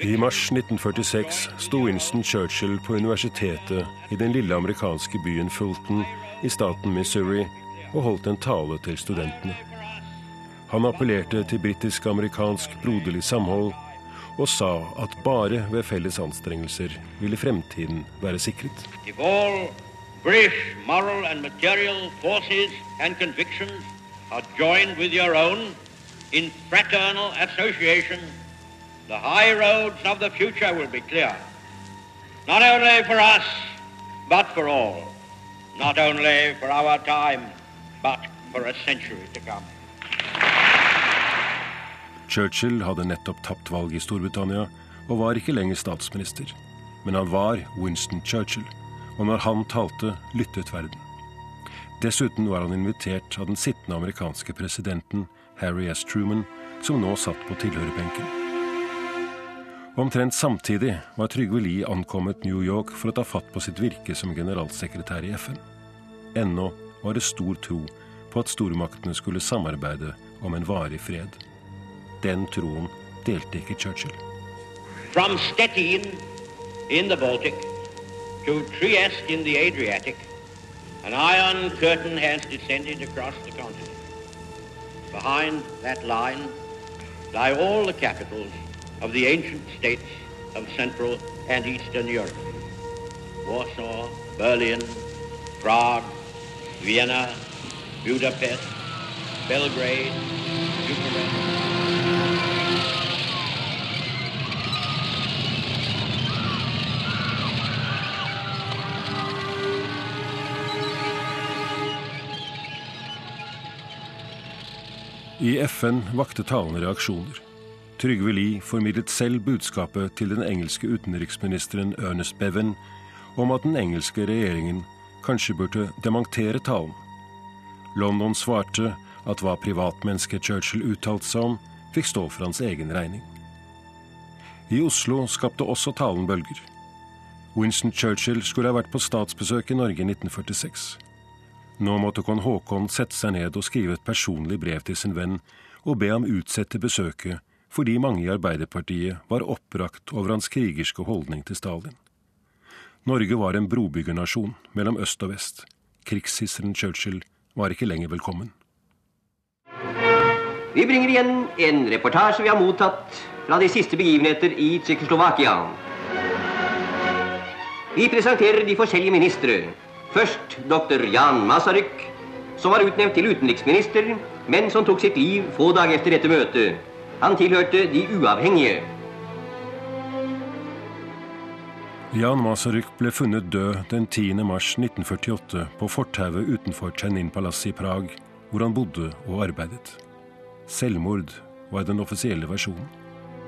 I mars 1946 sto Winston Churchill på universitetet i den lille amerikanske byen Fulton i staten Missouri og holdt en tale til studentene. Han appellerte til britisk-amerikansk broderlig samhold og sa at bare ved felles anstrengelser ville fremtiden være sikret. British moral and material forces and convictions are joined with your own in fraternal association, the high roads of the future will be clear. Not only for us, but for all. Not only for our time, but for a century to come. Churchill hadde nettopp tapt valget i Storbritannia og var ikke lenger statsminister. Men han var Winston Churchill, og når han talte, lyttet verden. Dessuten var han invitert av den sittende amerikanske presidenten Harry S. Truman, som nå satt på tilhørerbenken. Omtrent samtidig var Trygve Lie ankommet New York for å ta fatt på sitt virke som generalsekretær i FN. Ennå var det stor tro på at stormaktene skulle samarbeide om en varig fred. Den troen delte ikke Churchill. From Stettin in the Baltic to Trieste in the Adriatic, an iron curtain has descended across the continent. Behind that line lie all the capitals of the ancient states of Central and Eastern Europe. Warsaw, Berlin, Prague, Vienna, Budapest, Belgrade, Bucharest. I FN vakte talen reaksjoner. Trygve Lie formidlet selv budskapet til den engelske utenriksministeren Ernest Bevan om at den engelske regjeringen kanskje burde dementere talen. London svarte at hva privatmennesket Churchill uttalte seg om, fikk stå for hans egen regning. I Oslo skapte også talen bølger. Winston Churchill skulle ha vært på statsbesøk i Norge i 1946. Nå måtte kong Haakon sette seg ned og skrive et personlig brev til sin venn og be ham utsette besøket fordi mange i Arbeiderpartiet var oppbrakt over hans krigerske holdning til Stalin. Norge var en brobyggernasjon mellom øst og vest. Krigshisseren Churchill var ikke lenger velkommen. Vi bringer igjen en reportasje vi har mottatt fra de siste begivenheter i Tsjekkoslovakia. Vi presenterer de forskjellige ministre Først dr. Jan Masaryk, som var utnevnt til utenriksminister, men som tok sitt liv få dager etter dette møtet. Han tilhørte de uavhengige. Jan Masaryk ble funnet død den 10. mars 1948 på fortauet utenfor Chenin-palasset i Prag, hvor han bodde og arbeidet. Selvmord var den offisielle versjonen,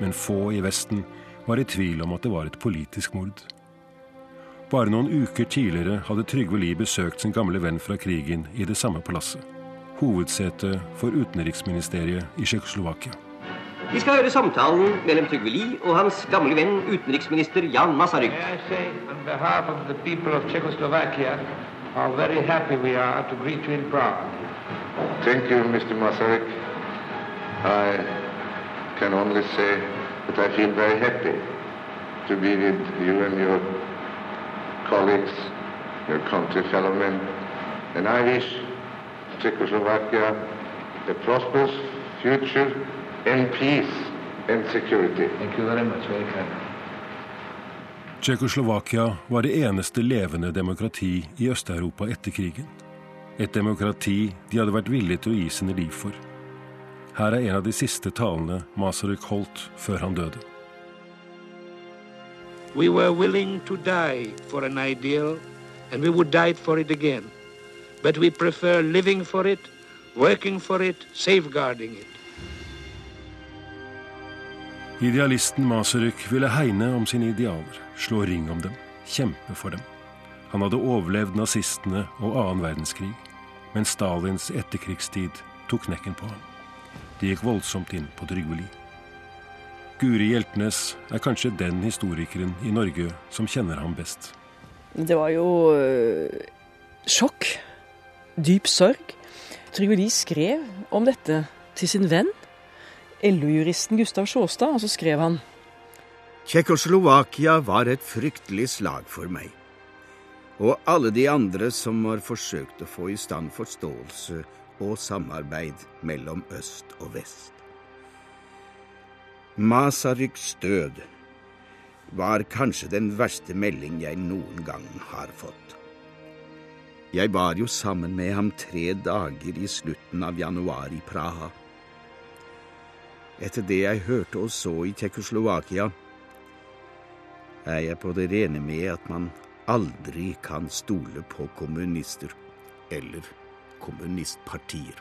men få i Vesten var i tvil om at det var et politisk mord. Bare noen uker tidligere hadde Trygve Lie besøkt sin gamle venn fra krigen i det samme palasset. Hovedsetet for utenriksministeriet i Tsjekkoslovakia. Vi skal høre samtalen mellom Trygve Lie og hans gamle venn utenriksminister Jan Masaryk. Thank you, Mr. Masaryk. I can only say that I feel very happy to be with you and your colleagues, your country fellowmen, and I wish Czechoslovakia a prosperous future in peace and security. Thank you very much. Very kind. Tsjekkoslovakia var det eneste levende demokrati i Øst-Europa etter krigen. Et demokrati de hadde vært villige til å gi sine liv for. Her er en av de siste talene Masaryk holdt før han døde. We were willing to die for an ideal, and we would die for it again. But we prefer living for it, working for it, safeguarding it. Idealisten Masaryk ville hegne om sine idealer, slå ring om dem, kjempe for dem. Han hadde overlevd nazistene og annen verdenskrig, men Stalins etterkrigstid tok knekken på ham. Det gikk voldsomt inn på Trygve Lie. Guri Hjeltnes er kanskje den historikeren i Norge som kjenner ham best. Det var jo øh, sjokk. Dyp sorg. Trygve Lie skrev om dette til sin venn, LO-juristen Gustav Sjåstad, og så skrev han Tsjekkoslovakia var et fryktelig slag for meg. Og alle de andre som har forsøkt å få i stand forståelse og samarbeid mellom øst og vest. Masaryks død var kanskje den verste melding jeg noen gang har fått. Jeg var jo sammen med ham tre dager i slutten av januar i Praha. Etter det jeg hørte og så i Tsjekkoslovakia, er jeg på det rene med at man aldri kan stole på kommunister eller kommunistpartier.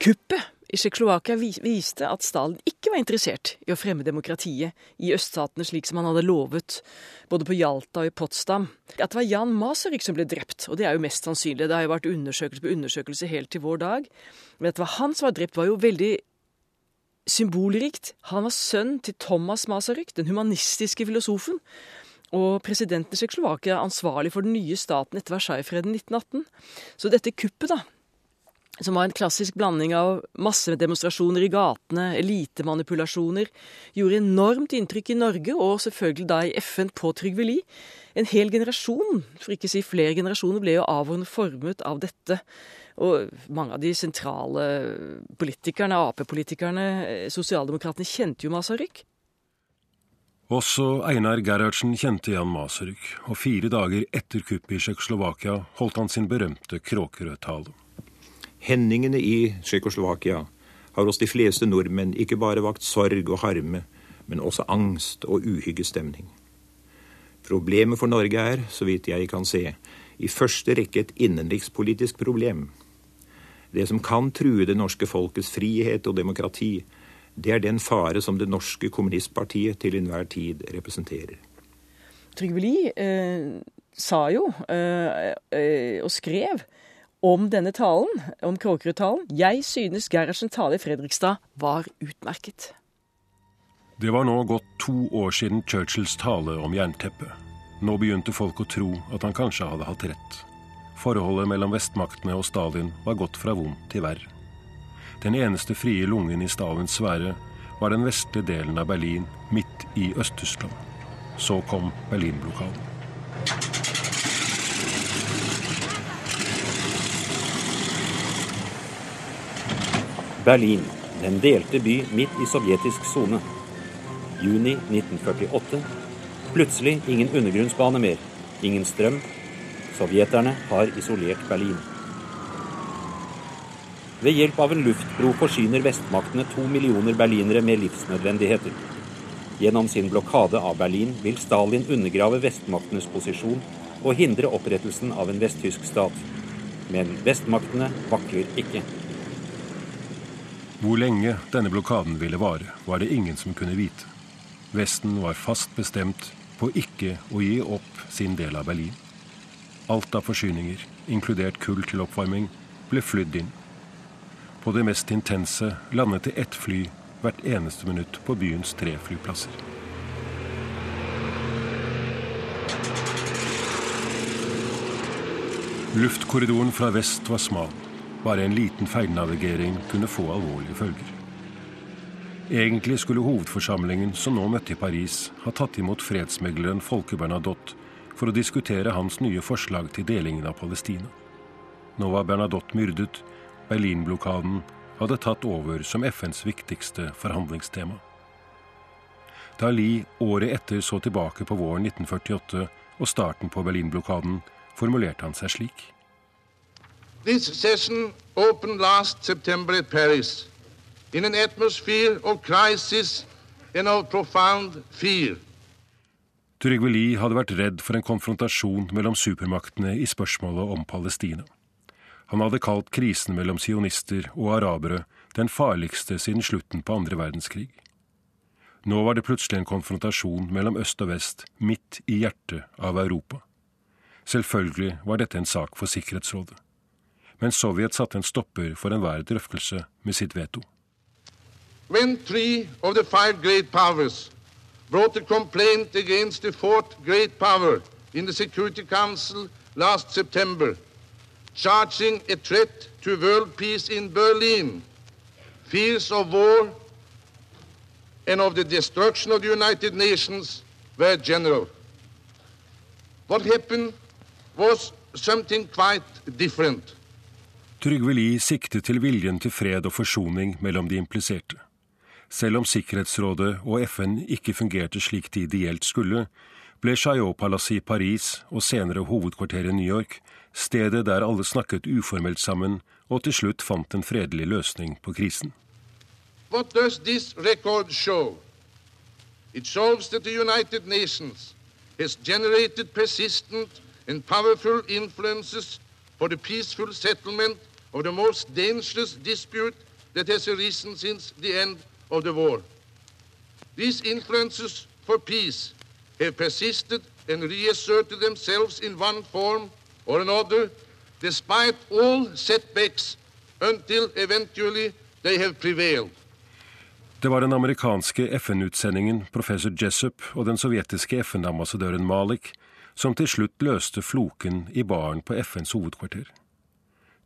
Kuppet i Tsjekkoslovakia viste at Stalin ikke var interessert i å fremme demokratiet i øststatene slik som han hadde lovet, både på Jalta og i Potsdam. At det var Jan Masaryk som ble drept, og det er jo mest sannsynlig, det har jo vært undersøkelse på undersøkelse helt til vår dag, men at det var han som var drept, var jo veldig symbolrikt. Han var sønn til Thomas Masaryk, den humanistiske filosofen, og presidenten i Tsjekkoslovakia ansvarlig for den nye staten etter Versailles-freden 1918. Så dette kuppet, da, som var en klassisk blanding av massedemonstrasjoner i gatene, elitemanipulasjoner, gjorde enormt inntrykk i Norge, og selvfølgelig da i FN på Trygve Lie. En hel generasjon, for ikke å si flere generasjoner, ble jo avhårende formet av dette. Og mange av de sentrale politikerne, Ap-politikerne, sosialdemokratene, kjente jo Masaryk. Også Einar Gerhardsen kjente Jan Masaryk, og fire dager etter kuppet i Tsjekkoslovakia holdt han sin berømte Kråkerød-tale. Hendingene i Tsjekkoslovakia har hos de fleste nordmenn ikke bare vakt sorg og harme, men også angst og uhyggestemning. Problemet for Norge er, så vidt jeg kan se, i første rekke et innenrikspolitisk problem. Det som kan true det norske folkets frihet og demokrati, det er den fare som det norske kommunistpartiet til enhver tid representerer. Trygve Lie eh, sa jo eh, eh, og skrev om denne talen, om Kråkerud-talen. Jeg synes Gerhardsen tale i Fredrikstad var utmerket. Det var nå gått to år siden Churchills tale om jernteppet. Nå begynte folk å tro at han kanskje hadde hatt rett. Forholdet mellom vestmaktene og Stalin var gått fra vondt til verre. Den eneste frie lungen i Stalins sfære var den vestlige delen av Berlin, midt i Øst-Tyskland. Så kom Berlinblokaden. Berlin, den delte by midt i sovjetisk sone. Juni 1948. Plutselig ingen undergrunnsbane mer. Ingen strøm, Sovjeterne har isolert Berlin. Ved hjelp av en luftbro forsyner vestmaktene to millioner berlinere med livsnødvendigheter. Gjennom sin blokade av Berlin vil Stalin undergrave vestmaktenes posisjon og hindre opprettelsen av en vesttysk stat. Men vestmaktene vakler ikke. Hvor lenge denne blokaden ville vare, var det ingen som kunne vite. Vesten var fast bestemt på ikke å gi opp sin del av Berlin. Alt av forsyninger, inkludert kull til oppvarming, ble flydd inn. På det mest intense landet det ett fly hvert eneste minutt på byens tre flyplasser. Luftkorridoren fra vest var smal. Bare en liten feilnavigering kunne få alvorlige følger. Egentlig skulle hovedforsamlingen som nå møtte i Paris, ha tatt imot fredsmegleren Folke Bernadotte for å diskutere hans nye forslag til delingen av Palestina. Nå var Bernadotte myrdet. Berlinblokaden hadde tatt over som FNs viktigste forhandlingstema. Da Lie året etter så tilbake på våren 1948 og starten på Berlinblokaden, formulerte han seg slik. This session opened last September at Paris in an atmosphere of crisis and of profound fear. Trygve Lie hadde vært redd for en konfrontasjon mellom supermaktene i spørsmålet om Palestina. Han hadde kalt krisen mellom sionister og arabere den farligste siden slutten på andre verdenskrig. Nå var det plutselig en konfrontasjon mellom øst og vest, midt i hjertet av Europa. Selvfølgelig var dette en sak for Sikkerhetsrådet. Men Sovjet satte en stopper for enhver drøftelse med sitt veto. When three of the five great powers brought a complaint against the fourth great power in the Security Council last September. charging a threat to world peace in Berlin. Fears of war and of the destruction of the United Nations were general. What happened was something quite different. Trygve Lie siktet til viljen til fred og forsoning mellom de impliserte. Selv om Sikkerhetsrådet og FN ikke fungerte slik de ideelt skulle, ble Chaillot-palasset i Paris og senere hovedkvarteret i New York stedet der alle snakket uformelt sammen og til slutt fant en fredelig løsning på krisen. What does this record show? It shows that the United Nations has generated persistent and for the peaceful settlement of the most dangerous dispute that has arisen since the end of the war. These influences for peace have persisted and reasserted themselves in one form or another, despite all setbacks, until eventually they have prevailed. Det var den amerikanske FN-utsendingen professor Jessup og den sovjetiske FN-ambassadøren Malik som til slutt løste floken i baren på FNs hovedkvarter.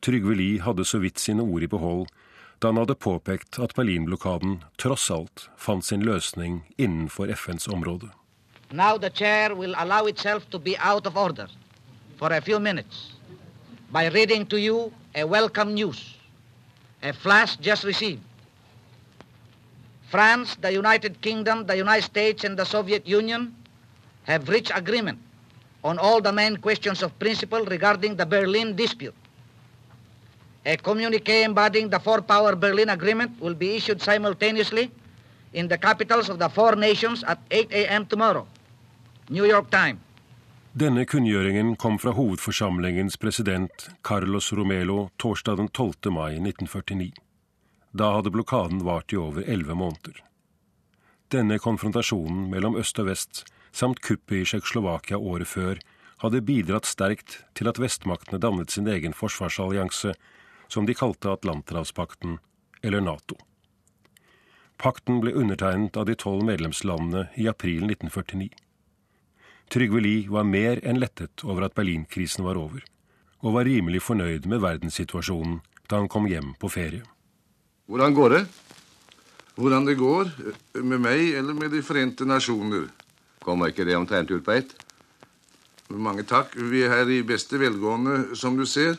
Trygve Lie hadde så vidt sine ord i behold da han hadde påpekt at Berlinblokaden tross alt fant sin løsning innenfor FNs område. Now the chair will allow itself to be out for a few minutes by reading to you a welcome news, a flash just received. France, the United Kingdom, the United States, and the Soviet Union have reached agreement on all the main questions of principle regarding the Berlin dispute. A communique embodying the four-power Berlin Agreement will be issued simultaneously in the capitals of the four nations at 8 a.m. tomorrow. New York time. Denne kunngjøringen kom fra hovedforsamlingens president Carlos Romelo torsdag den 12. mai 1949. Da hadde blokaden vart i over elleve måneder. Denne konfrontasjonen mellom øst og vest, samt kuppet i Tsjekkoslovakia året før, hadde bidratt sterkt til at vestmaktene dannet sin egen forsvarsallianse, som de kalte Atlanterhavspakten, eller Nato. Pakten ble undertegnet av de tolv medlemslandene i april 1949. Trygve Lie var mer enn lettet over at Berlinkrisen var over, og var rimelig fornøyd med verdenssituasjonen da han kom hjem på ferie. Hvordan går det? Hvordan det går med meg eller med De forente nasjoner? Kommer ikke det omtrent ut på ett? Mange takk. Vi er her i beste velgående, som du ser.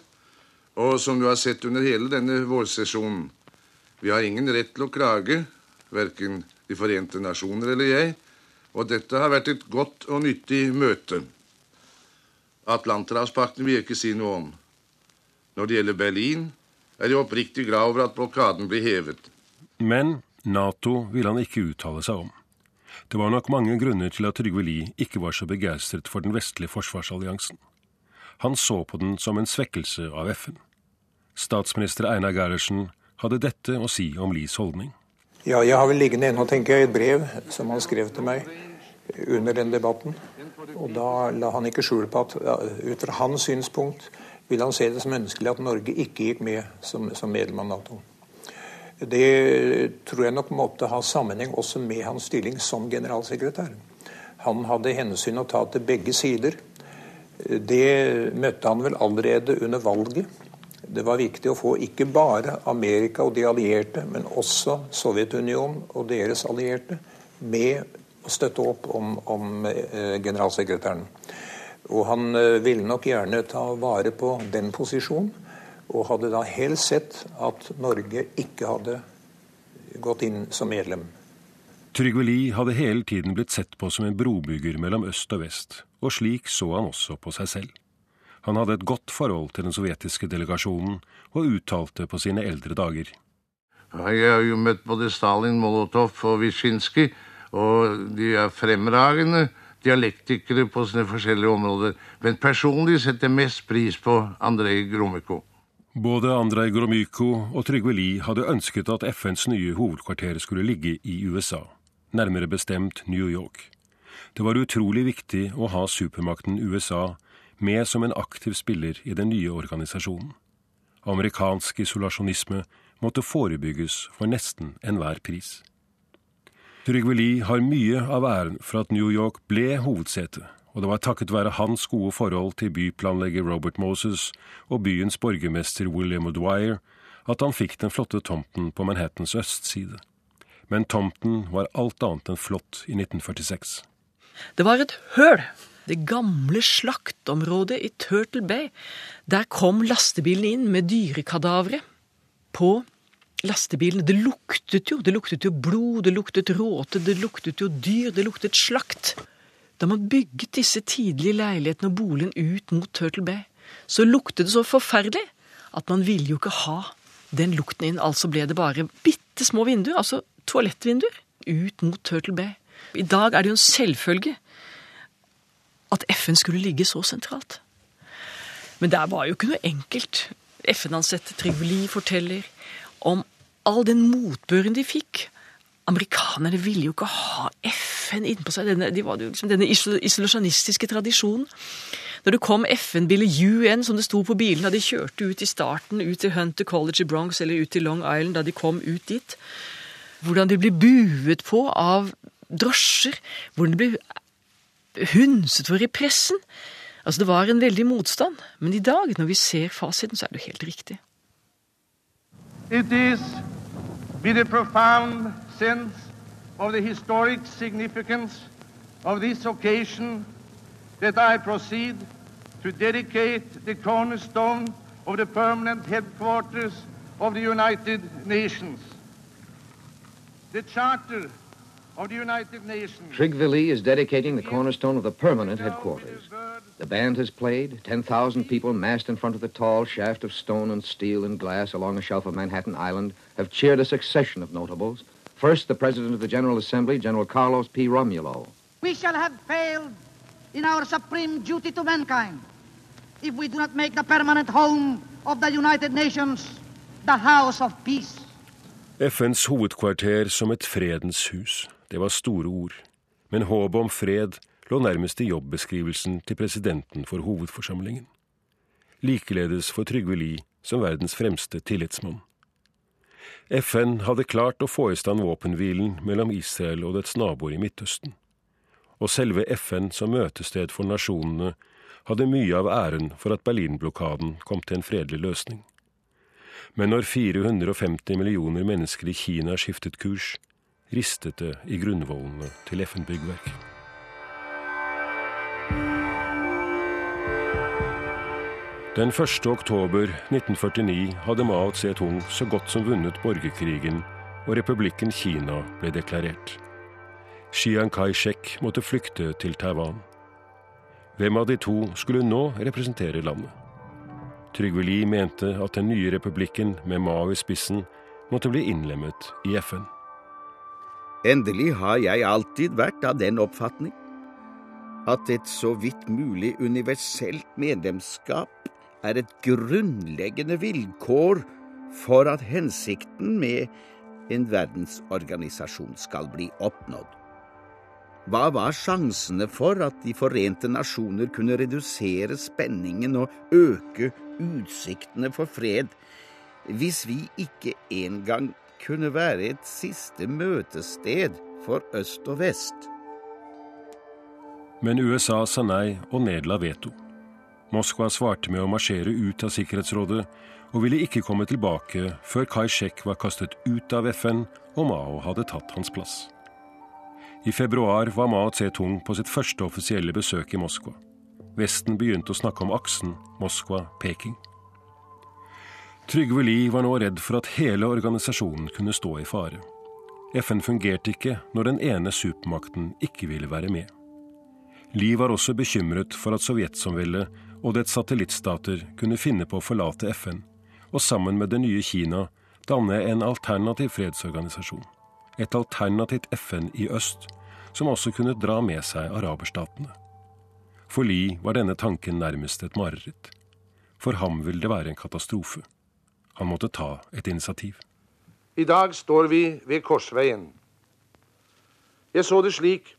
Og som du har sett under hele denne vårsesjonen. Vi har ingen rett til å klage, verken De forente nasjoner eller jeg. Og dette har vært et godt og nyttig møte. Atlanterhavspakten vil jeg ikke si noe om. Når det gjelder Berlin, er jeg oppriktig glad over at blokaden blir hevet. Men Nato vil han ikke uttale seg om. Det var nok mange grunner til at Trygve Lie ikke var så begeistret for den vestlige forsvarsalliansen. Han så på den som en svekkelse av FN. Statsminister Einar Gerhardsen hadde dette å si om Lies holdning. Ja, jeg har vel liggende ennå, tenker jeg, et brev som han skrev til meg under den debatten. Og da la han ikke skjul på at ut fra hans synspunkt vil han se det som ønskelig at Norge ikke gikk med som, som medlem av Nato. Det tror jeg nok måtte ha sammenheng også med hans stilling som generalsekretær. Han hadde hensyn å ta til begge sider. Det møtte han vel allerede under valget. Det var viktig å få ikke bare Amerika og de allierte, men også Sovjetunionen og deres allierte med å støtte opp om, om eh, generalsekretæren. Og han eh, ville nok gjerne ta vare på den posisjonen, og hadde da helst sett at Norge ikke hadde gått inn som medlem. Trygve Lie hadde hele tiden blitt sett på som en brobygger mellom øst og vest, og slik så han også på seg selv. Han hadde et godt forhold til den sovjetiske delegasjonen, og uttalte på sine eldre dager. Jeg har jo møtt både Stalin, Molotov og Wyszynski, og de er fremragende dialektikere på sine forskjellige områder. Men personlig setter jeg mest pris på Andrej Gromyko. Både Andrej Gromyko og Trygve Lie hadde ønsket at FNs nye hovedkvarter skulle ligge i USA, nærmere bestemt New York. Det var utrolig viktig å ha supermakten USA med som en aktiv spiller i den nye organisasjonen. Amerikansk isolasjonisme måtte forebygges for nesten enhver pris. Trygve Lie har mye av æren for at New York ble hovedsete, og det var takket være hans gode forhold til byplanlegger Robert Moses og byens borgermester William O'Dwyer at han fikk den flotte tomten på Manhattans østside. Men tomten var alt annet enn flott i 1946. Det var et høl. Det gamle slaktområdet i Turtle Bay. Der kom lastebilen inn med dyrekadavre på lastebilene. Det luktet jo. Det luktet jo blod, det luktet råte, det luktet jo dyr, det luktet slakt. Da man bygget disse tidlige leilighetene og boligen ut mot Turtle Bay, så luktet det så forferdelig at man ville jo ikke ha den lukten inn. Altså ble det bare bitte små vinduer, altså toalettvinduer, ut mot Turtle Bay. I dag er det jo en selvfølge at FN skulle ligge så sentralt. Men det var jo ikke noe enkelt. FN-ansatte Trivoli forteller om all den motbøren de fikk. Amerikanerne ville jo ikke ha FN innpå seg. Denne, de var jo liksom denne isolasjonistiske tradisjonen. Når det kom FN-biler, UN, som det sto på bilen da de kjørte ut i starten, ut til Hunter College i Bronx eller ut til Long Island, da de kom ut dit Hvordan de ble buet på av drosjer. Hvordan de ble hundset for i pressen. Altså, det var en veldig motstand. Men i dag, når vi ser fasiten, så er det helt riktig. It is with a profound sense of the historic significance of this occasion that I proceed to dedicate the cornerstone of the permanent headquarters of the United Nations. The Charter of the United Nations. Trigve Lee is dedicating the cornerstone of the permanent headquarters. The band has played. 10,000 people massed in front of the tall shaft of stone and steel and glass along the shelf of Manhattan Island have cheered a succession of notables. First, the President of the General Assembly, General Carlos P. Romulo. We shall have failed in our supreme duty to mankind if we do not make the permanent home of the United Nations the house of peace. FNs hovedkvarter som et fredens hus. Det var store ord. Men håpet om fred lå nærmest i jobbeskrivelsen til presidenten for hovedforsamlingen. Likeledes for Trygve Lie som verdens fremste tillitsmann. FN hadde klart å få i stand våpenhvilen mellom Israel og dets naboer i Midtøsten. Og selve FN som møtested for nasjonene hadde mye av æren for at Berlinblokaden kom til en fredelig løsning. Men når 450 millioner mennesker i Kina skiftet kurs, ristet det i grunnvollene til FN-byggverk. Den 1. oktober 1949 hadde Mao Tse-tung så godt som vunnet borgerkrigen, og republikken Kina ble deklarert. Chiang Kai-shek måtte flykte til Taiwan. Hvem av de to skulle nå representere landet? Trygve Lie mente at den nye republikken med Mao i spissen måtte bli innlemmet i FN. Endelig har jeg alltid vært av den oppfatning at et så vidt mulig universelt medlemskap er et grunnleggende vilkår for at hensikten med en verdensorganisasjon skal bli oppnådd. Hva var sjansene for at De forente nasjoner kunne redusere spenningen og øke utsiktene for fred, hvis vi ikke engang kunne være et siste møtested for øst og vest? Men USA sa nei og nedla veto. Moskva svarte med å marsjere ut av Sikkerhetsrådet og ville ikke komme tilbake før Kai Shek var kastet ut av FN og Mao hadde tatt hans plass. I februar var Mao Tse-tung på sitt første offisielle besøk i Moskva. Vesten begynte å snakke om aksen Moskva-Peking. Trygve Lie var nå redd for at hele organisasjonen kunne stå i fare. FN fungerte ikke når den ene supermakten ikke ville være med. Lie var også bekymret for at Sovjetsamveldet og dets satellittstater kunne finne på å forlate FN, og sammen med det nye Kina danne en alternativ fredsorganisasjon. Et alternativt FN i øst, som også kunne dra med seg araberstatene. For Lie var denne tanken nærmest et mareritt. For ham ville det være en katastrofe. Han måtte ta et initiativ. I dag står vi ved korsveien. Jeg så det slik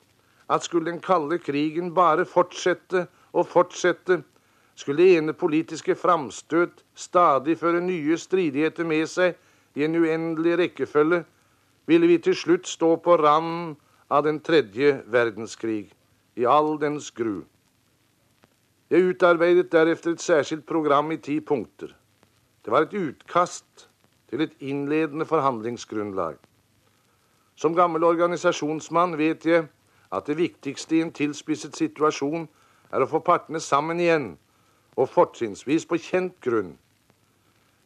at skulle den kalde krigen bare fortsette og fortsette, skulle det ene politiske framstøt stadig føre nye stridigheter med seg i en uendelig rekkefølge, ville vi til slutt stå på randen av den tredje verdenskrig, i all dens gru. Jeg utarbeidet derefter et særskilt program i ti punkter. Det var et utkast til et innledende forhandlingsgrunnlag. Som gammel organisasjonsmann vet jeg at det viktigste i en tilspisset situasjon er å få partene sammen igjen, og fortrinnsvis på kjent grunn.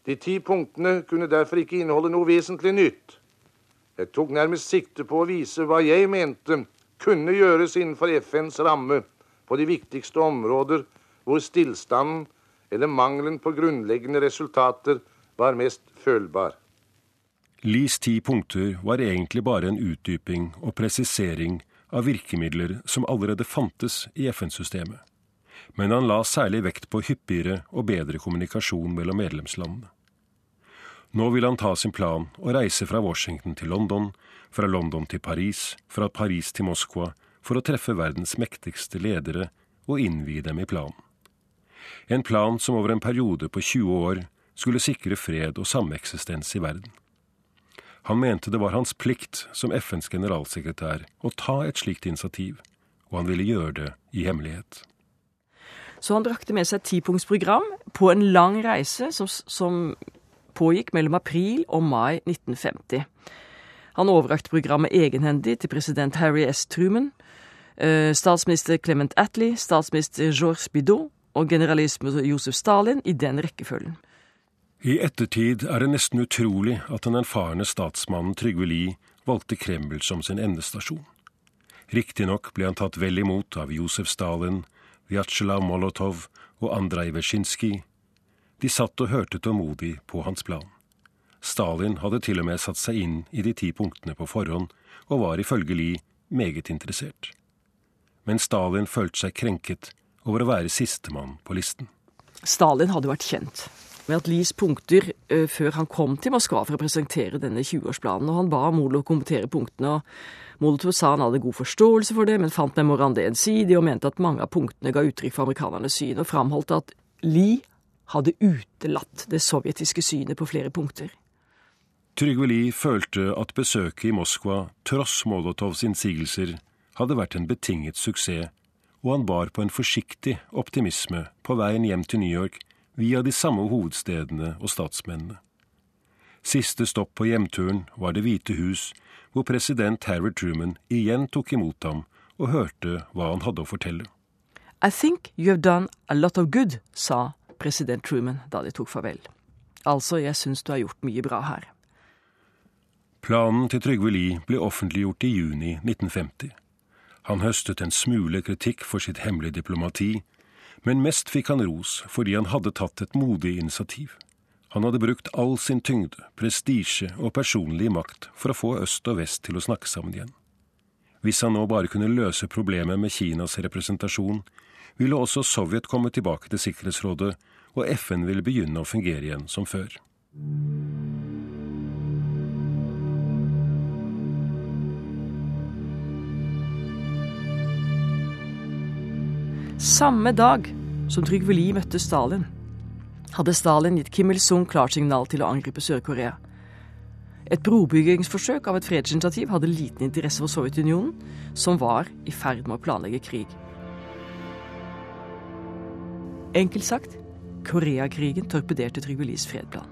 De ti punktene kunne derfor ikke inneholde noe vesentlig nytt. Jeg tok nærmest sikte på å vise hva jeg mente kunne gjøres innenfor FNs ramme på de viktigste områder hvor stillstanden eller mangelen på grunnleggende resultater var mest følbar. Lis ti punkter var egentlig bare en utdyping og presisering av virkemidler som allerede fantes i FN-systemet, men han la særlig vekt på hyppigere og bedre kommunikasjon mellom medlemslandene. Nå vil han ta sin plan og reise fra Washington til London, fra London til Paris, fra Paris til Moskva, for å treffe verdens mektigste ledere og innvie dem i planen. En plan som over en periode på 20 år skulle sikre fred og sameksistens i verden. Han mente det var hans plikt som FNs generalsekretær å ta et slikt initiativ, og han ville gjøre det i hemmelighet. Så han drakte med seg et tipunktsprogram på en lang reise som, som pågikk mellom april og mai 1950. Han overrakte programmet egenhendig til president Harry S. Truman, eh, statsminister Clement Attlee, statsminister Georges Bidot og generalisme Josef Stalin i den rekkefølgen. I ettertid er det nesten utrolig at den erfarne statsmannen Trygve Lie valgte Kreml som sin endestasjon. Riktignok ble han tatt vel imot av Josef Stalin, Vyatsjelav Molotov og Andrej Vesjinskij. De satt og hørte tålmodig på hans plan. Stalin hadde til og med satt seg inn i de ti punktene på forhånd, og var ifølge Lie meget interessert. Men Stalin følte seg krenket over å være sistemann på listen. Stalin hadde vært kjent med at Lies punkter uh, før han kom til Moskva for å presentere denne 20-årsplanen, og han ba Molotov kommentere punktene. og Molotov sa han hadde god forståelse for det, men fant memorandet ensidig og mente at mange av punktene ga uttrykk for amerikanernes syn, og framholdt at Lie hadde utelatt det sovjetiske synet på flere punkter. Trygve Lie følte at besøket i Moskva, tross Molotovs innsigelser, hadde vært en betinget suksess, og han bar på en forsiktig optimisme på veien hjem til New York via de samme hovedstedene og statsmennene. Siste stopp på hjemturen var Det hvite hus, hvor president Harry Truman igjen tok imot ham og hørte hva han hadde å fortelle. I think you have done a lot of good, sa president Truman da de tok farvel. Altså, jeg syns du har gjort mye bra her. Planen til Trygve Lie ble offentliggjort i juni 1950. Han høstet en smule kritikk for sitt hemmelige diplomati, men mest fikk han ros fordi han hadde tatt et modig initiativ. Han hadde brukt all sin tyngde, prestisje og personlige makt for å få øst og vest til å snakke sammen igjen. Hvis han nå bare kunne løse problemet med Kinas representasjon, ville også Sovjet komme tilbake til Sikkerhetsrådet, og FN ville begynne å fungere igjen som før. Samme dag som Trygve Lie møtte Stalin, hadde Stalin gitt Kim Il-sung klarsignal til å angripe Sør-Korea. Et brobyggingsforsøk av et fredsinitiativ hadde liten interesse for Sovjetunionen, som var i ferd med å planlegge krig. Enkelt sagt Koreakrigen torpederte Trygve Lies fredsplan.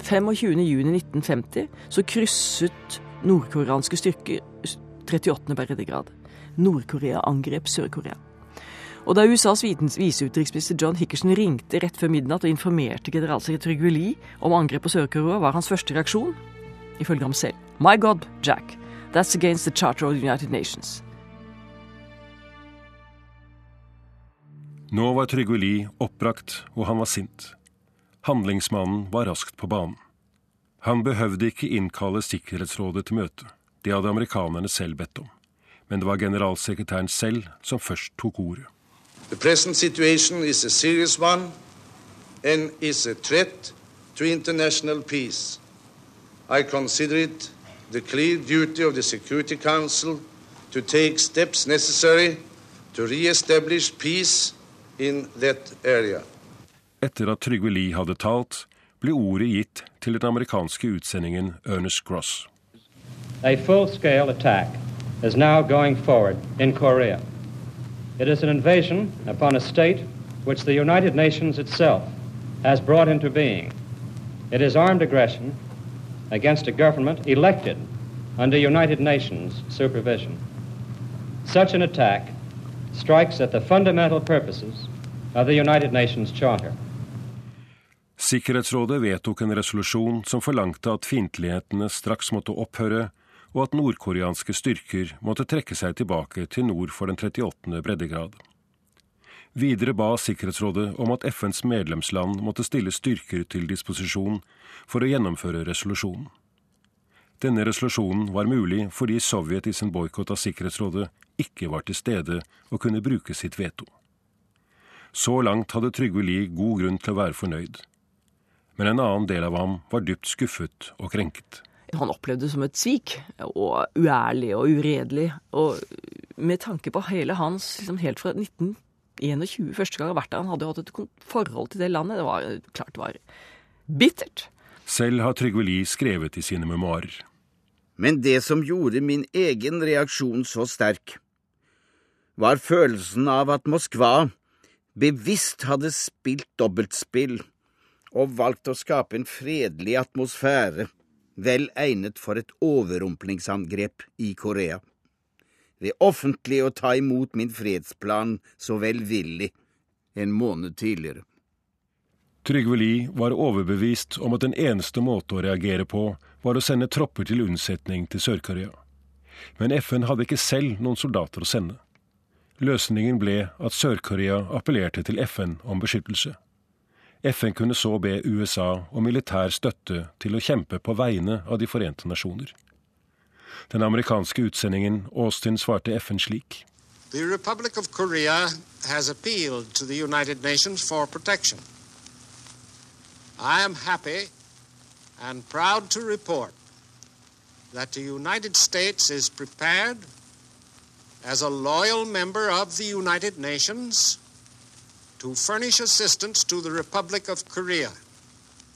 25.6.1950 så krysset nordkoreanske styrker 38. breddegrad. Nord-Korea angrep Sør-Korea. Og da USAs viseutenriksminister John Hickerson ringte rett før midnatt og informerte generalsekretær Trygve om angrep på Sør-Korea, var hans første reaksjon, ifølge ham selv, My God, Jack, that's against the Charter of the United Nations. Nå var Trygve Lie oppbrakt, og han var sint. Handlingsmannen var raskt på banen. Han behøvde ikke innkalle Sikkerhetsrådet til møte. Det hadde amerikanerne selv bedt om. Men det var generalsekretæren selv som først tok ordet. The present situation is a serious one and is a threat to international peace. I consider it the clear duty of the Security Council to take steps necessary to re-establish peace in that area. Etter at Trygve Lie hadde talt, ble ordet gitt til den amerikanske utsendingen Ernest Gross. A full-scale attack is now going forward in Korea. It is an invasion upon a state which the United Nations itself has brought into being. It is armed aggression against a government elected under United Nations supervision. Such an attack strikes at the fundamental purposes of the United Nations Charter. Sikkerhetsrådet vedtok en resolusjon som forlangte at fiendtlighetene straks måtte opphøre, og at nordkoreanske styrker måtte trekke seg tilbake til nord for den 38. breddegrad. Videre ba Sikkerhetsrådet om at FNs medlemsland måtte stille styrker til disposisjon for å gjennomføre resolusjonen. Denne resolusjonen var mulig fordi Sovjet i sin boikott av Sikkerhetsrådet ikke var til stede og kunne bruke sitt veto. Så langt hadde Trygve Lie god grunn til å være fornøyd men en annen del av ham var dypt skuffet og krenket. Han opplevde som et svik, og uærlig og uredelig. Og med tanke på hele hans liksom helt fra 1921, første gang han har vært der, han hadde jo hatt et forhold til det landet, det var klart det var bittert. Selv har Trygve Lie skrevet i sine memoarer. Men det som gjorde min egen reaksjon så sterk, var følelsen av at Moskva bevisst hadde spilt dobbeltspill og valgt å skape en fredelig atmosfære, vel egnet for et overrumplingsangrep i Korea. Ved offentlig å ta imot min fredsplan så velvillig en måned tidligere. Trygve Lie var overbevist om at den eneste måte å reagere på var å sende tropper til unnsetning til Sør-Korea. Men FN hadde ikke selv noen soldater å sende. Løsningen ble at Sør-Korea appellerte til FN om beskyttelse. FN kunne så be USA om militær støtte til å kjempe på vegne av De forente nasjoner. Den amerikanske utsendingen Austin svarte FN slik. The Republic of Korea has appealed to the United Nations for protection. I am happy and proud to report that the United States is prepared as a loyal member of the United Nations to furnish assistance to the Republic of Korea.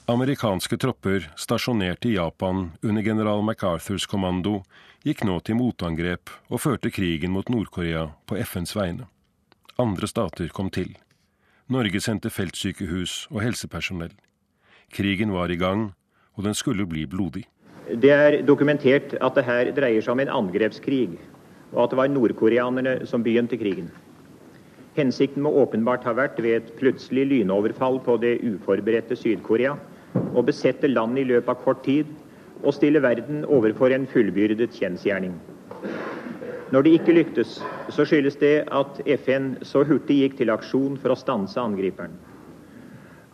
Amerikanske tropper stasjonert i Japan under general MacArthurs kommando gikk nå til motangrep og førte krigen mot Nord-Korea på FNs vegne. Andre stater kom til. Norge sendte feltsykehus og helsepersonell. Krigen var i gang, og den skulle bli blodig. Det er dokumentert at det her dreier seg om en angrepskrig, og at det var nordkoreanerne som begynte krigen. Hensikten må åpenbart ha vært ved et plutselig lynoverfall på det uforberedte Syd-Korea å besette landet i løpet av kort tid og stille verden overfor en fullbyrdet kjensgjerning. Når det ikke lyktes, så skyldes det at FN så hurtig gikk til aksjon for å stanse angriperen.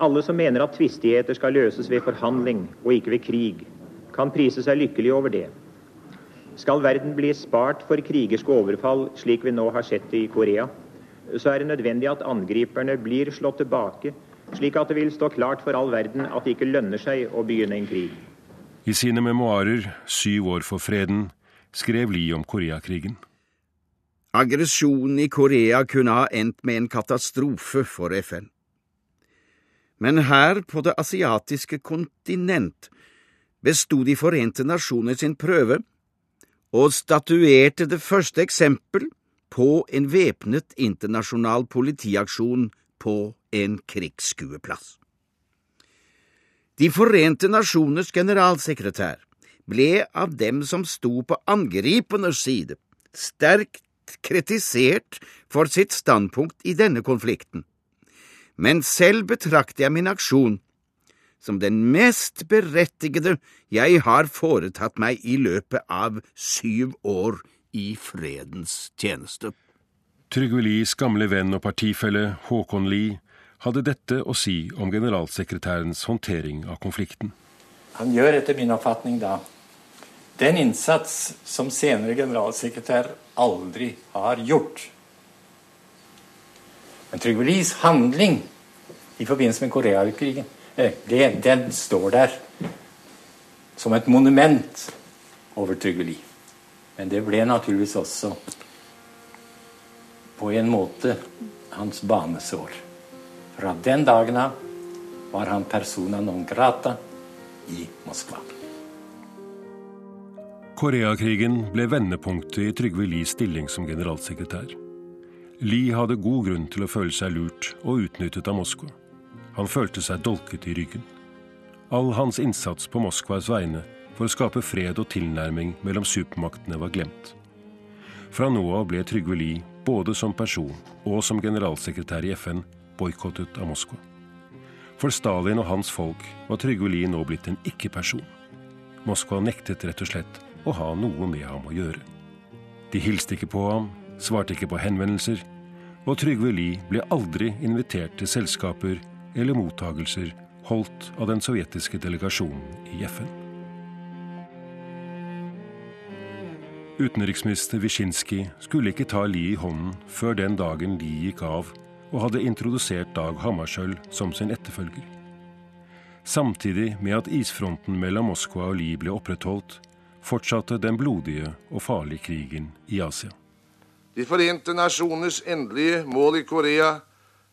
Alle som mener at tvistigheter skal løses ved forhandling og ikke ved krig, kan prise seg lykkelig over det. Skal verden bli spart for krigerske overfall, slik vi nå har sett det i Korea, så er det nødvendig at angriperne blir slått tilbake, slik at det vil stå klart for all verden at det ikke lønner seg å begynne en krig. I sine memoarer 'Syv år for freden' skrev Lie om Koreakrigen. Aggresjonen i Korea kunne ha endt med en katastrofe for FN. Men her på det asiatiske kontinent besto De forente nasjoner sin prøve og statuerte det første eksempel på en væpnet internasjonal politiaksjon på en krigsskueplass. De forente nasjoners generalsekretær ble av dem som sto på angripernes side, sterkt kritisert for sitt standpunkt i denne konflikten, men selv betrakter jeg min aksjon som den mest berettigede jeg har foretatt meg i løpet av syv år i fredens tjeneste. Trygve Lies gamle venn og partifelle Håkon Lie hadde dette å si om generalsekretærens håndtering av konflikten. Han gjør etter min oppfatning da den innsats som senere generalsekretær aldri har gjort. Men Trygve Lies handling i forbindelse med Koreakrigen, eh, den står der som et monument over Trygve Lie. Men det ble naturligvis også på en måte hans banesår. Fra den dagen av var han persona non grata i Moskva. Koreakrigen ble vendepunktet i Trygve Lies stilling som generalsekretær. Lie hadde god grunn til å føle seg lurt og utnyttet av Moskva. Han følte seg dolket i ryggen. All hans innsats på Moskvas vegne for å skape fred og tilnærming mellom supermaktene var glemt. Fra nå av ble Trygve Lie, både som person og som generalsekretær i FN, boikottet av Moskva. For Stalin og hans folk var Trygve Lie nå blitt en ikke-person. Moskva nektet rett og slett å ha noe med ham å gjøre. De hilste ikke på ham, svarte ikke på henvendelser, og Trygve Lie ble aldri invitert til selskaper eller mottagelser holdt av den sovjetiske delegasjonen i FN. Utenriksminister Wyszynski skulle ikke ta Lie i hånden før den dagen Lie gikk av og hadde introdusert Dag Hammarskjöld som sin etterfølger. Samtidig med at isfronten mellom Moskva og Lie ble opprettholdt, fortsatte den blodige og farlige krigen i Asia. De forente nasjoners endelige mål i Korea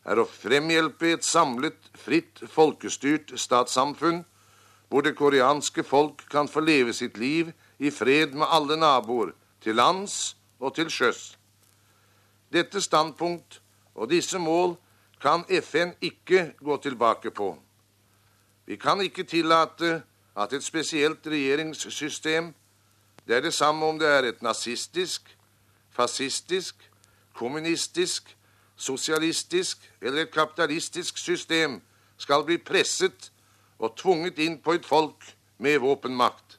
er å fremhjelpe et samlet, fritt, folkestyrt statssamfunn, hvor det koreanske folk kan få leve sitt liv i fred med alle naboer, til lands og til sjøs. Dette standpunkt og disse mål kan FN ikke gå tilbake på. Vi kan ikke tillate at et spesielt regjeringssystem, det er det samme om det er et nazistisk, fascistisk, kommunistisk, sosialistisk eller et kapitalistisk system, skal bli presset og tvunget inn på et folk med våpenmakt.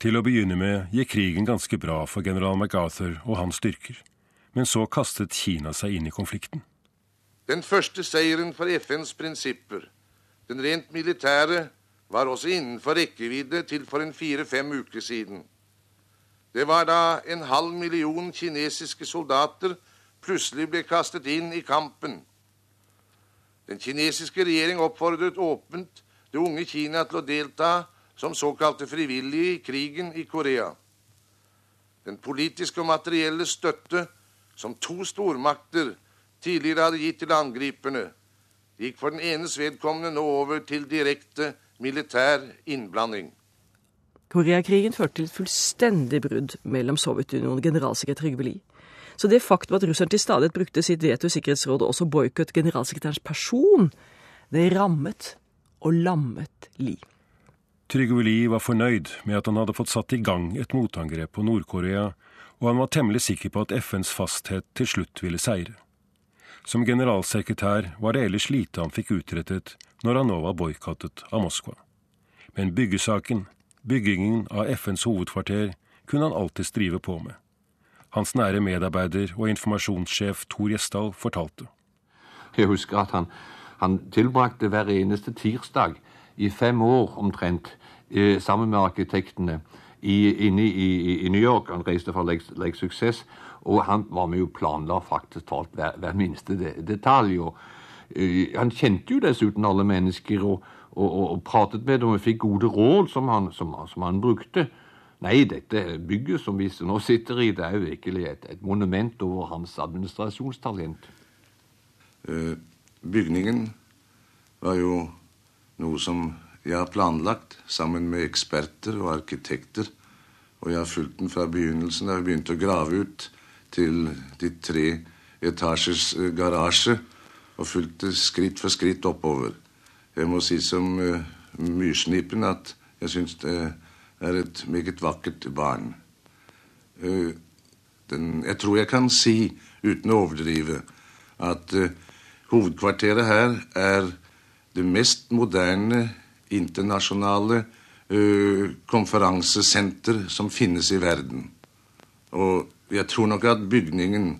Til å begynne med gikk krigen ganske bra for general MacArthur og hans styrker. Men så kastet Kina seg inn i konflikten. Den første seieren for FNs prinsipper, den rent militære, var også innenfor rekkevidde til for en fire-fem uker siden. Det var da en halv million kinesiske soldater plutselig ble kastet inn i kampen. Den kinesiske regjering oppfordret åpent det unge Kina til å delta som såkalte frivillige i krigen i Korea. Den politiske og materielle støtte som to stormakter tidligere hadde gitt til angriperne, gikk for den enes vedkommende nå over til direkte militær innblanding. Koreakrigen førte til et fullstendig brudd mellom Sovjetunionen og generalsekretær Trygve Lie. Så det faktum at russerne til stadighet brukte sitt veto i Sikkerhetsrådet og også boikott generalsekretærens person, det rammet og lammet Lie. Trygve Lie var fornøyd med at han hadde fått satt i gang et motangrep på Nord-Korea, og han var temmelig sikker på at FNs fasthet til slutt ville seire. Som generalsekretær var det ellers lite han fikk utrettet når han nå var boikottet av Moskva. Men byggesaken, byggingen av FNs hovedkvarter, kunne han alltid strive på med. Hans nære medarbeider og informasjonssjef Tor Gjesdal fortalte. Jeg husker at han, han tilbrakte hver eneste tirsdag i fem år omtrent eh, sammen med arkitektene i, inne i, i, New York. Han reiste fra Lake, Success, og han var med og planla faktisk talt hver, hver minste detalj. Og, uh, han kjente jo dessuten alle mennesker og, og, og, pratet med dem og fikk gode råd som han, som, som han brukte. Nei, dette bygget som vi nå sitter i, det er jo virkelig et, et monument over hans administrasjonstalent. Uh, bygningen var jo noe som jeg har planlagt sammen med eksperter og arkitekter. Og jeg har fulgt den fra begynnelsen da vi begynte å grave ut til de tre etasjers eh, garasje. Og fulgt det skritt for skritt oppover. Jeg må si som uh, myrsnipen at jeg syns det er et meget vakkert barn. Uh, den, jeg tror jeg kan si, uten å overdrive, at uh, hovedkvarteret her er det mest moderne internasjonale uh, konferansesenter som finnes i verden. Og jeg tror nok at bygningen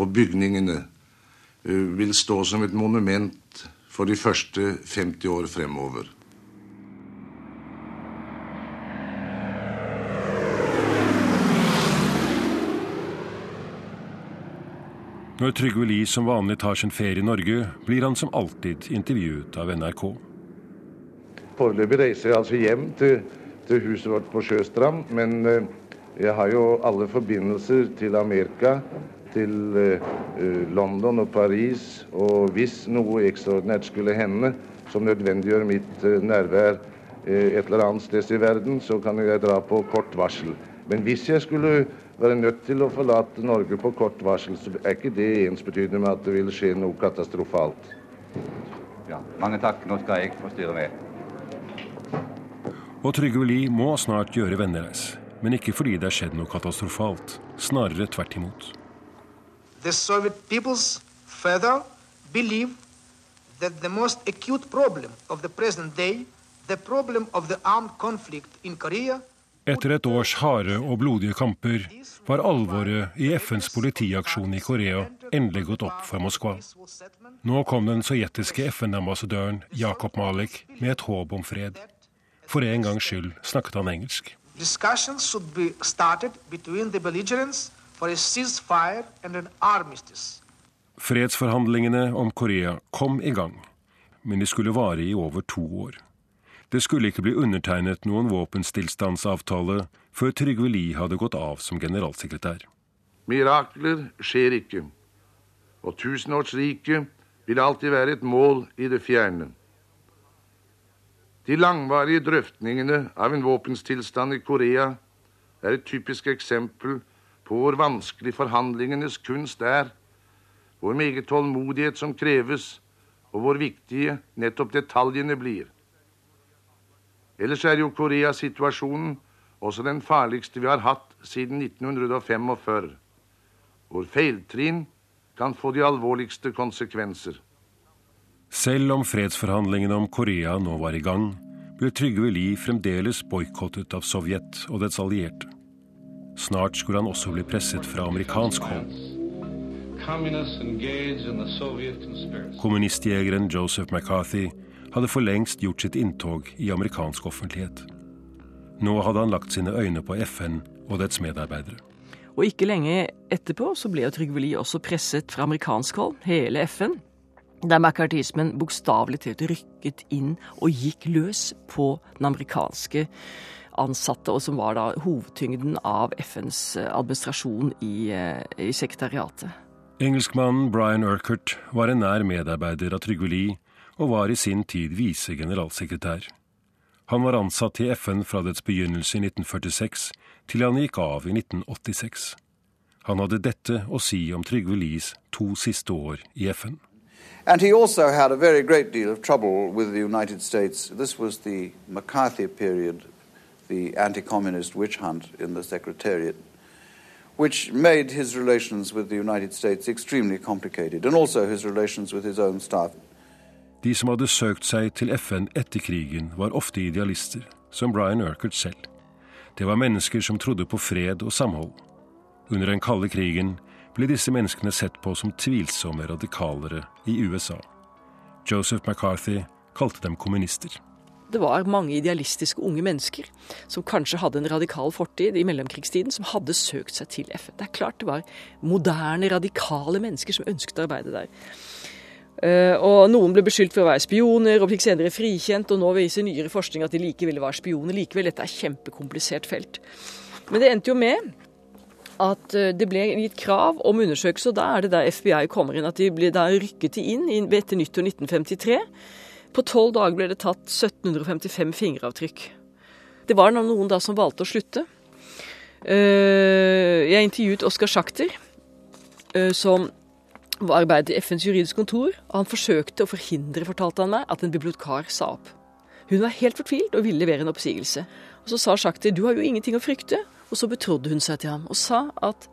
og bygningene uh, vil stå som et monument for de første 50 år fremover. Når Trygve Lie som vanlig tar sin ferie i Norge, blir han som alltid intervjuet av NRK. Foreløpig reiser jeg altså hjem til, til, huset vårt på Sjøstrand. Men eh, jeg har jo alle forbindelser til Amerika, til eh, eh, London og Paris. Og hvis noe ekstraordinært skulle hende som nødvendiggjør mitt nærvær et eller annet sted i verden, så kan jeg dra på kort varsel. Men hvis jeg skulle være nødt til å forlate Norge på kort varsel, så er ikke det ensbetydende med at det vil skje noe katastrofalt. Ja, mange takk. Nå skal jeg forstyrre med. Og Trygve Lie må snart gjøre vennereis. Men ikke fordi det er skjedd noe katastrofalt. Snarere tvert imot. The Soviet peoples further believe that the most acute problem of the present day, the problem of the armed conflict in Korea, etter et års harde og blodige kamper var alvoret i FNs politiaksjon i Korea endelig gått opp for Moskva. Nå kom den sovjetiske FN-ambassadøren Jakob Malik med et håp om fred. For en gangs skyld snakket han engelsk. Fredsforhandlingene om Korea kom i gang, men de skulle vare i over to år. Det skulle ikke bli undertegnet noen våpenstillstandsavtale før Trygve Lie hadde gått av som generalsekretær. Mirakler skjer ikke, og tusenårsriket vil alltid være et mål i det fjerne. De langvarige drøftningene av en våpenstillstand i Korea er et typisk eksempel på hvor vanskelig forhandlingenes kunst er, hvor meget tålmodighet som kreves, og hvor viktige nettopp detaljene blir. Ellers er jo Koreasituasjonen også den farligste vi har hatt siden 1945, hvor feiltrinn kan få de alvorligste konsekvenser. Selv om fredsforhandlingene om Korea nå var i gang, ble Trygve Lie fremdeles boikottet av Sovjet og dets allierte. Snart skulle han også bli presset fra amerikansk hold. Kommunistjegeren Joseph McCarthy hadde for lengst gjort sitt inntog i amerikansk offentlighet. Nå hadde han lagt sine øyne på FN og dets medarbeidere. Og ikke lenge etterpå så ble Trygve Lie også presset fra amerikansk hold, hele FN, der McCartismen bokstavelig talt rykket inn og gikk løs på den amerikanske ansatte, og som var da hovedtyngden av FNs administrasjon i, eh, i sekretariatet. Engelskmannen Brian Urquhart var en nær medarbeider av Trygve Lie og var i sin tid visegeneralsekretær. Han var ansatt i FN fra dets begynnelse i 1946 til han gikk av i 1986. Han hadde dette å si om Trygve Lies to siste år i FN. And he also had a very great deal of trouble with the United States. This was the McCarthy period, the anti communist witch hunt in the Secretariat, which made his relations with the United States extremely complicated, and also his relations with his own staff. De som hadde søkt seg til FN etter krigen, var ofte idealister, som Brian Urquhart selv. Det var mennesker som trodde på fred og samhold. Under den kalde krigen ble disse menneskene sett på som tvilsomme radikalere i USA. Joseph McCarthy kalte dem kommunister. Det var mange idealistiske unge mennesker som kanskje hadde en radikal fortid i mellomkrigstiden, som hadde søkt seg til FN. Det er klart det var moderne, radikale mennesker som ønsket å arbeide der. Uh, og Noen ble beskyldt for å være spioner og fikk senere frikjent, og nå viser nyere forskning at de like ville være spioner likevel. Dette er et kjempekomplisert felt. Men det endte jo med at uh, det ble gitt krav om undersøkelse, og da er det der FBI kommer inn. At de ble da rykket inn etter nyttår 1953. På tolv dager ble det tatt 1755 fingeravtrykk. Det var noen da som valgte å slutte. Uh, jeg intervjuet Oskar Schachter, som arbeidet i FNs juridiske kontor, og han forsøkte å forhindre, fortalte han meg, at en bibliotekar sa opp. Hun var helt fortvilt og ville levere en oppsigelse. Og Så sa Sjakter du har jo ingenting å frykte. Og så betrodde hun seg til ham og sa at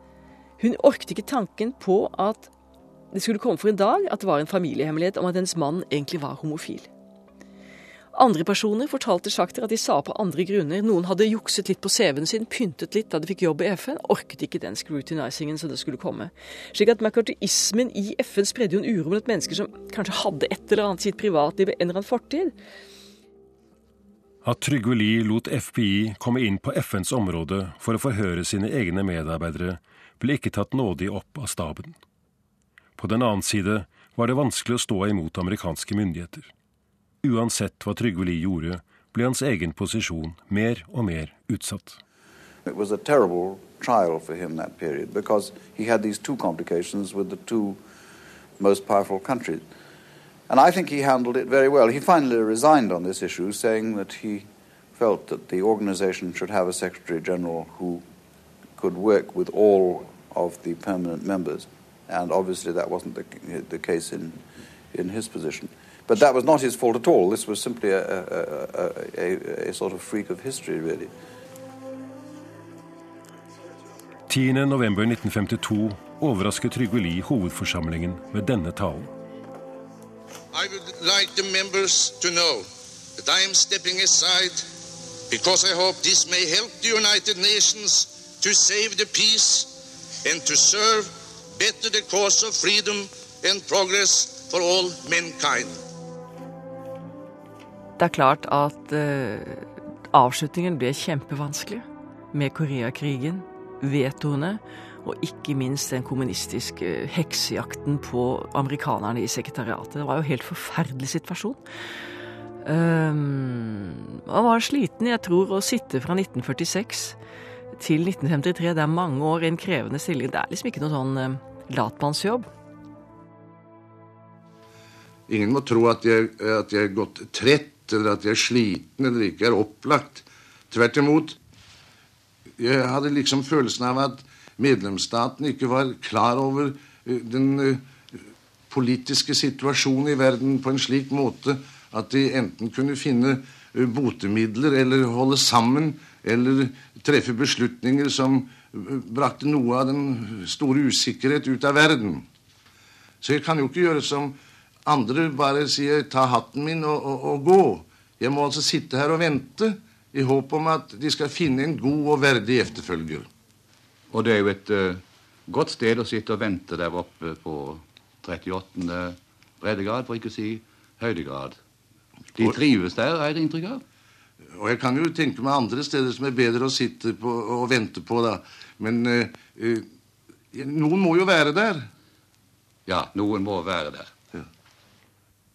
hun orket ikke tanken på at det skulle komme for en dag at det var en familiehemmelighet om at hennes mann egentlig var homofil. Andre personer fortalte Sjakter at de sa på andre grunner. Noen hadde jukset litt på CV-en sin, pyntet litt da de fikk jobb i FN, orket ikke den scrutinizingen som det skulle komme. Slik at McCarthyismen i FN spredde jo en uro blant mennesker som kanskje hadde et eller annet sitt privatliv, en eller annen fortid. At Trygve Lie lot FBI komme inn på FNs område for å forhøre sine egne medarbeidere, ble ikke tatt nådig opp av staben. På den annen side var det vanskelig å stå imot amerikanske myndigheter. Uansett hva Trygve Lie gjorde, ble hans egen posisjon mer og mer utsatt. It was a terrible trial for him that period because he had these two complications with the two most powerful countries. And I think he handled it very well. He finally resigned on this issue, saying that he felt that the organization should have a secretary general who could work with all of the permanent members, and obviously that wasn't the, the case in, in his position. But that was not his fault at all. This was simply a, a, a, a sort of freak of history, really. 10.11.1952 overrasket Trygve Lie hovedforsamlingen med denne talen. I would like the members to know that I am stepping aside because I hope this may help the United Nations to save the peace and to serve better the cause of freedom and progress for all mankind. Det er klart at eh, avslutningen ble kjempevanskelig med Koreakrigen, vetoene og ikke minst den kommunistiske heksejakten på amerikanerne i sekretariatet. Det var jo en helt forferdelig situasjon. Um, man var sliten, jeg tror, å sitte fra 1946 til 1953. Det er mange år i en krevende stilling. Det er liksom ikke noe sånn uh, latmannsjobb. Ingen må tro at jeg, er gått trett, eller at de er sliten, eller ikke er opplagt. Tvert imot. Jeg hadde liksom følelsen av at medlemsstaten ikke var klar over eh, den eh, politiske situasjonen i verden på en slik måte at de enten kunne finne eh, botemidler eller holde sammen eller treffe beslutninger som brakte noe av den store usikkerhet ut av verden. Så jeg kan jo ikke gjøre som andre, bare sier 'ta hatten min og, og, og gå'. Jeg må altså sitte her og vente i håp om at de skal finne en god og verdig efterfølger. Og det er jo et uh, godt sted å sitte og vente der oppe på 38. breddegrad, for ikke å si høydegrad. De trives der, har jeg inntrykk av. Og jeg kan jo tenke meg andre steder som er bedre å sitte på og vente på, da. Men uh, uh, noen må jo være der. Ja, noen må være der.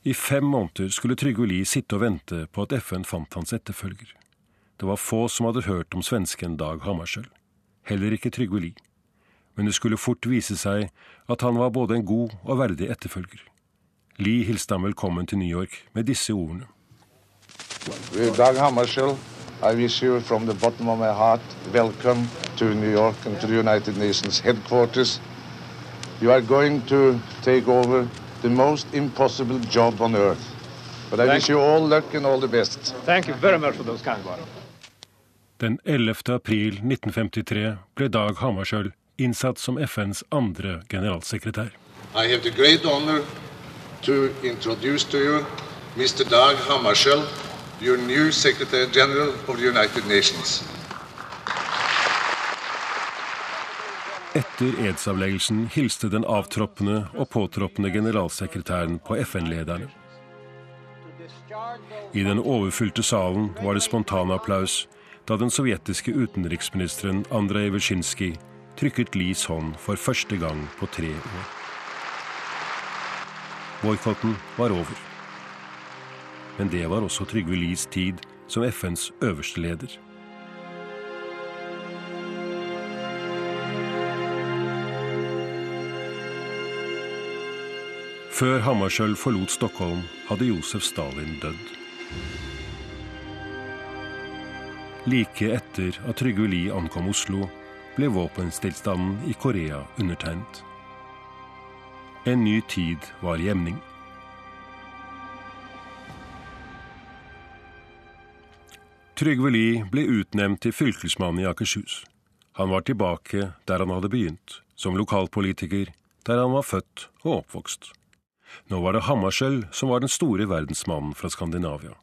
I fem måneder skulle Trygve Lie sitte og vente på at FN fant hans etterfølger. Det var få som hadde hørt om svensken Dag Hammarskjöld heller ikke Trygve Lie. Men det skulle fort vise seg at han var både en god og verdig etterfølger. Lie hilste ham velkommen til New York med disse ordene. Dag Hammarskjöld, I wish you from the bottom of my heart welcome to New York and to the United Nations headquarters. You are going to take over the most impossible job on earth. But I Thank wish you all luck and all the best. Thank you very much for those kind words. Den 11. april 1953 ble Dag Hammarskjöld innsatt som FNs andre generalsekretær. I have the great honor to introduce to you Mr. Dag Hammarskjöld, your new Secretary General of the United Nations. Etter edsavleggelsen hilste den avtroppende og påtroppende generalsekretæren på FN-lederne. I den overfylte salen var det spontanapplaus da den sovjetiske utenriksministeren Andrej Vesjinskij trykket Lies hånd for første gang på tre år. Boikotten var over. Men det var også Trygve Lies tid som FNs øverste leder. Før Hammarskjöld forlot Stockholm, hadde Josef Stalin dødd. Like etter at Trygve Lie ankom Oslo, ble våpenstillstanden i Korea undertegnet. En ny tid var i emning. Trygve Lie ble utnevnt til fylkesmann i Akershus. Han var tilbake der han hadde begynt, som lokalpolitiker, der han var født og oppvokst. Nå var det Hammarskjöld som var den store verdensmannen fra Skandinavia.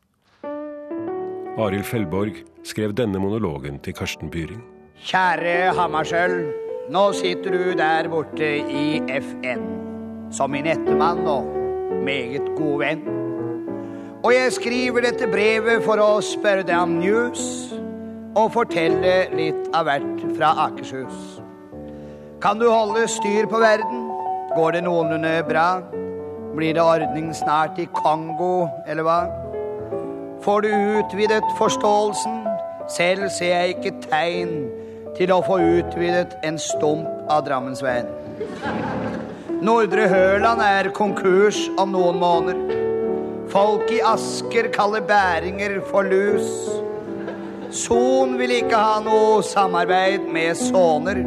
Arild Fellborg skrev denne monologen til Karsten Byring. Kjære Hammarskjöld. Nå sitter du der borte i FN som min ettermann og meget god venn. Og jeg skriver dette brevet for å spørre deg om news og fortelle litt av hvert fra Akershus. Kan du holde styr på verden? Går det noenlunde bra? Blir det ordning snart i Kongo, eller hva? Får du utvidet forståelsen? Selv ser jeg ikke tegn til å få utvidet en stump av Drammensveien. Nordre Hørland er konkurs om noen måneder. Folk i Asker kaller bæringer for lus. Son vil ikke ha noe samarbeid med soner.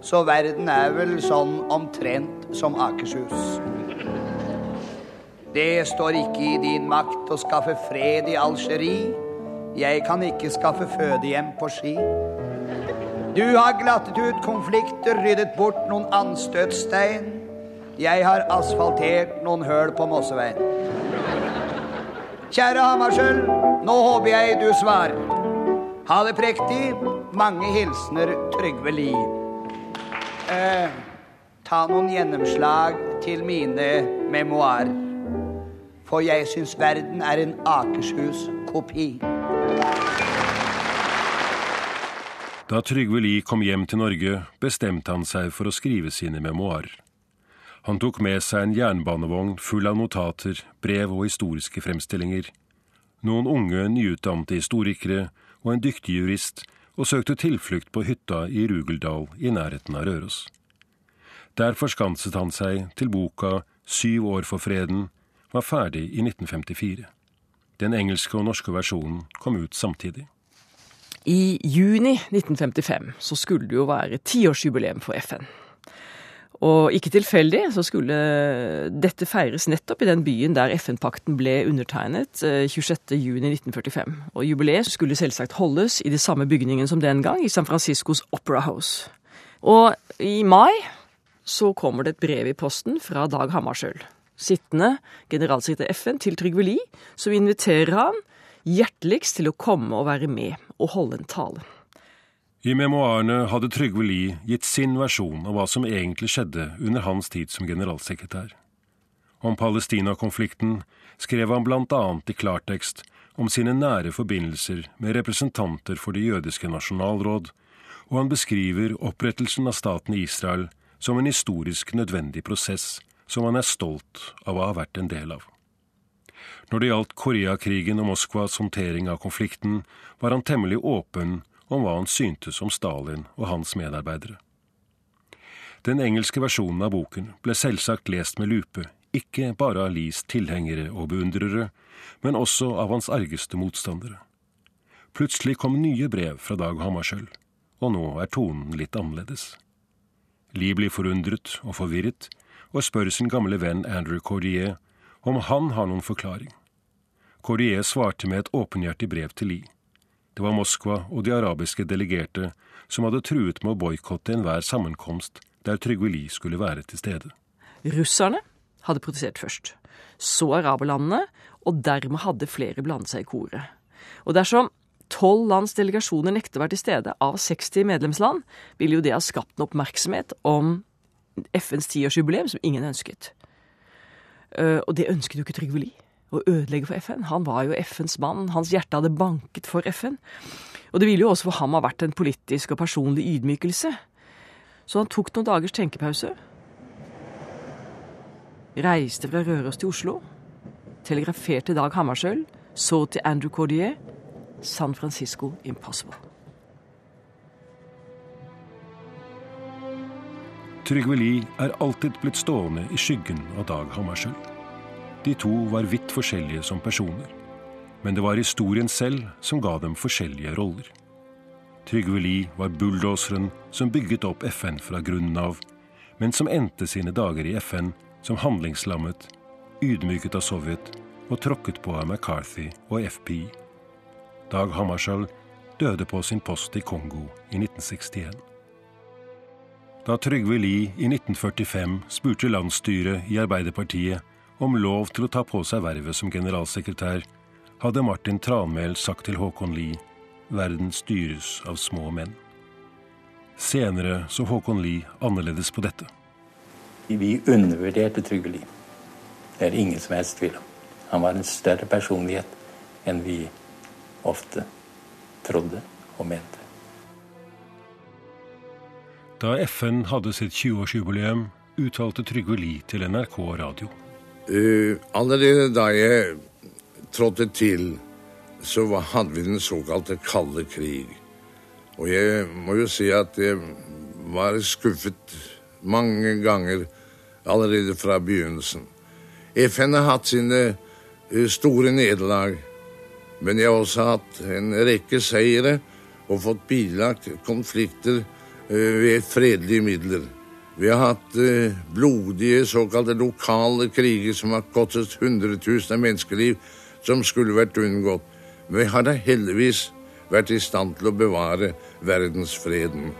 Så verden er vel sånn omtrent som Akershus. Det står ikke i din makt å skaffe fred i Algerie. Jeg kan ikke skaffe fødehjem på Ski. Du har glattet ut konflikter, ryddet bort noen anstøtstein. Jeg har asfaltert noen høl på Mosseveien. Kjære Hammarskjöld, nå håper jeg du svarer. Ha det prektig. Mange hilsener Trygve Lie. Eh, ta noen gjennomslag til mine memoarer. For jeg syns verden er en Akershus-kopi. Da Trygve Lie kom hjem til Norge, bestemte han seg for å skrive sine memoarer. Han tok med seg en jernbanevogn full av notater, brev og historiske fremstillinger, noen unge, nyutdannede historikere og en dyktig jurist, og søkte tilflukt på hytta i Rugeldal i nærheten av Røros. Der forskanset han seg til boka Syv år for freden var ferdig i 1954. Den engelske og norske versjonen kom ut samtidig. I juni 1955 så skulle det jo være tiårsjubileum for FN. Og ikke tilfeldig så skulle dette feires nettopp i den byen der FN-pakten ble undertegnet 26.6.1945. Eh, og jubileet skulle selvsagt holdes i de samme bygningen som den gang, i San Franciscos Opera House. Og i mai så kommer det et brev i posten fra Dag Hammarskjöld sittende generalsekretær FN til Trygve Lie, som inviterer han hjerteligst til å komme og være med og holde en tale. I memoarene hadde Trygve Lie gitt sin versjon av hva som egentlig skjedde under hans tid som generalsekretær. Om Palestina-konflikten skrev han annet i klartekst om sine nære forbindelser med representanter for Det jødiske nasjonalråd, og han beskriver opprettelsen av staten Israel som en historisk nødvendig prosess som han er stolt av å ha vært en del av. Når det gjaldt Koreakrigen og Moskvas håndtering av konflikten, var han temmelig åpen om hva han syntes om Stalin og hans medarbeidere. Den engelske versjonen av boken ble selvsagt lest med lupe, ikke bare av Lies tilhengere og beundrere, men også av hans argeste motstandere. Plutselig kom nye brev fra Dag Hammarskjöld, og nå er tonen litt annerledes. Lie blir forundret og forvirret, og spør sin gamle venn Andrew Cordier om han har noen forklaring. Cordier svarte med et åpenhjertig brev til Lie. Det var Moskva og de arabiske delegerte som hadde truet med å boikotte enhver sammenkomst der Trygve Lie skulle være til stede. Russerne hadde protestert først, så araberlandene, og dermed hadde flere blandet seg i koret. Og dersom tolv lands delegasjoner nekter å være til stede av 60 medlemsland, ville jo det ha skapt en oppmerksomhet om FNs tiårsjubileum som ingen ønsket. Eh, og det ønsket jo ikke Trygve Lie. Å ødelegge for FN. Han var jo FNs mann. Hans hjerte hadde banket for FN. Og det ville jo også for ham ha vært en politisk og personlig ydmykelse. Så han tok noen dagers tenkepause. Reiste fra Røros til Oslo. Telegraferte Dag Hammarskjöld. Så til Andrew Cordier. San Francisco Impossible. Trygve Lie er alltid blitt stående i skyggen av Dag Hammarskjöld. De to var vidt forskjellige som personer, men det var historien selv som ga dem forskjellige roller. Trygve Lie var bulldoseren som bygget opp FN fra grunnen av, men som endte sine dager i FN som handlingslammet, ydmyket av Sovjet og tråkket på av McCarthy og FPI. Dag Hammarskjöld døde på sin post i Kongo i 1961. Da Trygve Lie i 1945 spurte landsstyret i Arbeiderpartiet om lov til å ta på seg vervet som generalsekretær, hadde Martin Tranmæl sagt til Håkon Lie verden styres av små menn. Senere så Håkon Lie annerledes på dette. Vi undervurderte Trygve Lie. Det er ingen som helst tvil om. Han var en større personlighet enn vi ofte trodde og mente. Da FN hadde sitt 20-årsjubileum, uttalte Trygve Lie til NRK radio. Uh, allerede da jeg trådte til, så hadde vi den såkalte kalde krig. Og jeg må jo si at jeg var skuffet mange ganger allerede fra begynnelsen. FN har hatt sine uh, store nederlag. Men jeg har også hatt en rekke seire og fått bilagt konflikter eh, ved fredelige midler. Vi har hatt eh, blodige såkalte lokale kriger som har kostet hundretusener av menneskeliv, som skulle vært unngått. Men vi har da heldigvis vært i stand til å bevare verdensfreden.